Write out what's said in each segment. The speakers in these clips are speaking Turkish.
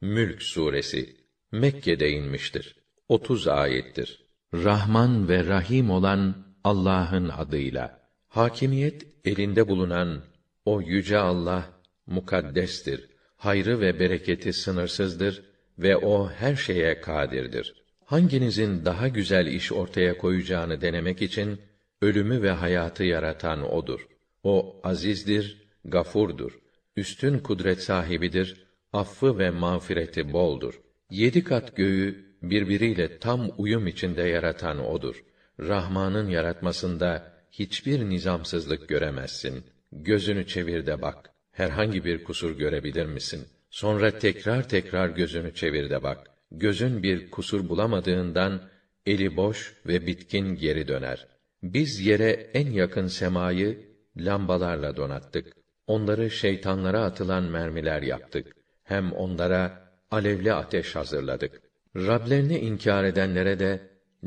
Mülk suresi Mekke'de inmiştir. 30 ayettir. Rahman ve Rahim olan Allah'ın adıyla. Hakimiyet elinde bulunan o yüce Allah mukaddestir. Hayrı ve bereketi sınırsızdır ve o her şeye kadirdir. Hanginizin daha güzel iş ortaya koyacağını denemek için ölümü ve hayatı yaratan odur. O azizdir, gafurdur. Üstün kudret sahibidir, affı ve mağfireti boldur. Yedi kat göğü birbiriyle tam uyum içinde yaratan odur. Rahman'ın yaratmasında hiçbir nizamsızlık göremezsin. Gözünü çevir de bak. Herhangi bir kusur görebilir misin? Sonra tekrar tekrar gözünü çevir de bak. Gözün bir kusur bulamadığından eli boş ve bitkin geri döner. Biz yere en yakın semayı lambalarla donattık. Onları şeytanlara atılan mermiler yaptık. Hem onlara alevli ateş hazırladık. Rablerini inkar edenlere de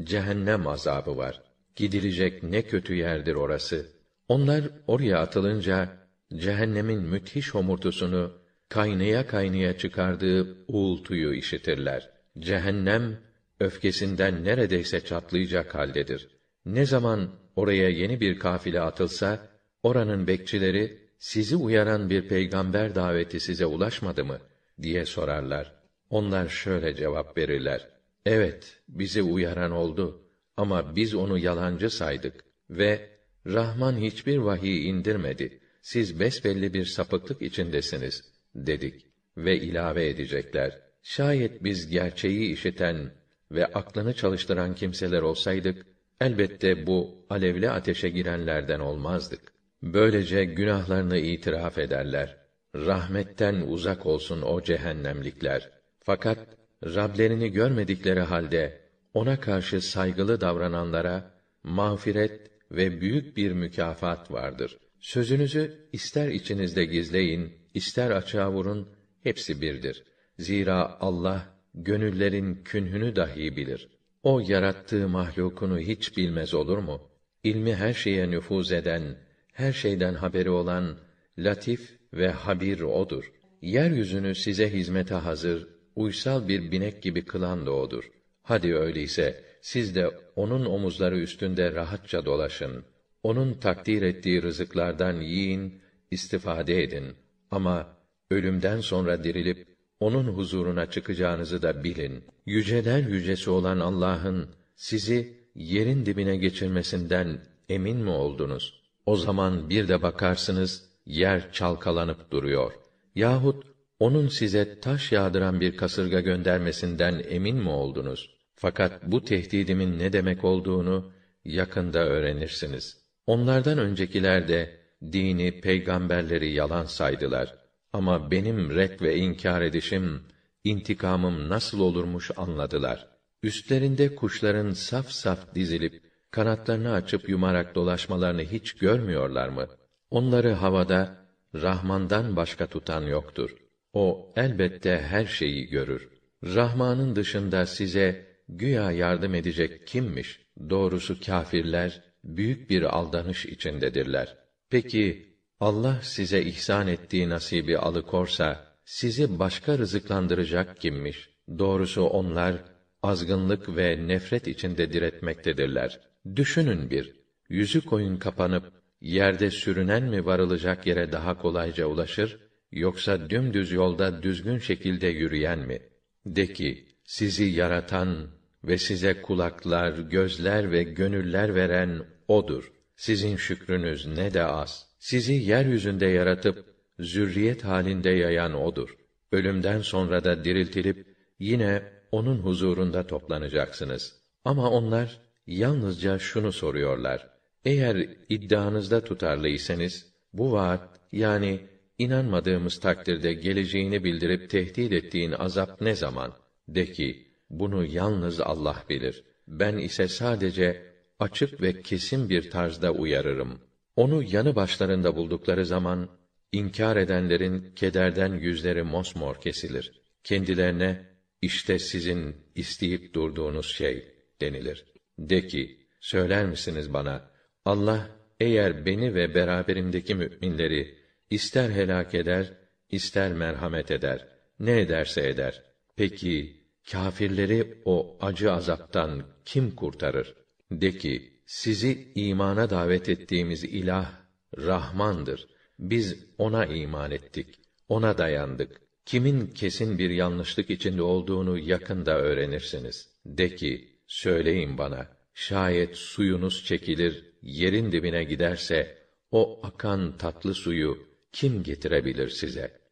cehennem azabı var. Gidilecek ne kötü yerdir orası. Onlar oraya atılınca cehennemin müthiş homurtusunu kaynaya kaynaya çıkardığı uğultuyu işitirler. Cehennem öfkesinden neredeyse çatlayacak haldedir. Ne zaman oraya yeni bir kafile atılsa oranın bekçileri sizi uyaran bir peygamber daveti size ulaşmadı mı diye sorarlar. Onlar şöyle cevap verirler: Evet, bizi uyaran oldu ama biz onu yalancı saydık ve Rahman hiçbir vahiy indirmedi. Siz besbelli bir sapıklık içindesiniz dedik ve ilave edecekler. Şayet biz gerçeği işiten ve aklını çalıştıran kimseler olsaydık elbette bu alevli ateşe girenlerden olmazdık. Böylece günahlarını itiraf ederler. Rahmetten uzak olsun o cehennemlikler. Fakat Rablerini görmedikleri halde ona karşı saygılı davrananlara mağfiret ve büyük bir mükafat vardır. Sözünüzü ister içinizde gizleyin, ister açığa vurun, hepsi birdir. Zira Allah gönüllerin künhünü dahi bilir. O yarattığı mahlukunu hiç bilmez olur mu? İlmi her şeye nüfuz eden, her şeyden haberi olan latif ve habir odur. Yeryüzünü size hizmete hazır, uysal bir binek gibi kılan da odur. Hadi öyleyse siz de onun omuzları üstünde rahatça dolaşın. Onun takdir ettiği rızıklardan yiyin, istifade edin. Ama ölümden sonra dirilip onun huzuruna çıkacağınızı da bilin. Yüceler yücesi olan Allah'ın sizi yerin dibine geçirmesinden emin mi oldunuz? O zaman bir de bakarsınız yer çalkalanıp duruyor. Yahut onun size taş yağdıran bir kasırga göndermesinden emin mi oldunuz? Fakat bu tehdidimin ne demek olduğunu yakında öğrenirsiniz. Onlardan öncekiler de dini, peygamberleri yalan saydılar. Ama benim ret ve inkar edişim, intikamım nasıl olurmuş anladılar. Üstlerinde kuşların saf saf dizilip kanatlarını açıp yumarak dolaşmalarını hiç görmüyorlar mı? Onları havada Rahman'dan başka tutan yoktur. O elbette her şeyi görür. Rahman'ın dışında size güya yardım edecek kimmiş? Doğrusu kâfirler büyük bir aldanış içindedirler. Peki Allah size ihsan ettiği nasibi alıkorsa sizi başka rızıklandıracak kimmiş? Doğrusu onlar azgınlık ve nefret içinde diretmektedirler. Düşünün bir, yüzü koyun kapanıp yerde sürünen mi varılacak yere daha kolayca ulaşır yoksa dümdüz yolda düzgün şekilde yürüyen mi? De ki, sizi yaratan ve size kulaklar, gözler ve gönüller veren odur. Sizin şükrünüz ne de az. Sizi yeryüzünde yaratıp zürriyet halinde yayan odur. Ölümden sonra da diriltilip yine onun huzurunda toplanacaksınız. Ama onlar yalnızca şunu soruyorlar. Eğer iddianızda tutarlıysanız bu vaat yani inanmadığımız takdirde geleceğini bildirip tehdit ettiğin azap ne zaman? De ki, bunu yalnız Allah bilir. Ben ise sadece açık ve kesin bir tarzda uyarırım. Onu yanı başlarında buldukları zaman inkar edenlerin kederden yüzleri mosmor kesilir. Kendilerine işte sizin isteyip durduğunuz şey denilir. De ki, söyler misiniz bana, Allah eğer beni ve beraberimdeki müminleri ister helak eder, ister merhamet eder. ne ederse eder. Peki kâfirleri o acı azaptan kim kurtarır? De ki, sizi imana davet ettiğimiz ilah Rahmandır. Biz ona iman ettik. Ona dayandık. Kimin kesin bir yanlışlık içinde olduğunu yakında öğrenirsiniz. De ki, söyleyin bana, şayet suyunuz çekilir, yerin dibine giderse, o akan tatlı suyu kim getirebilir size?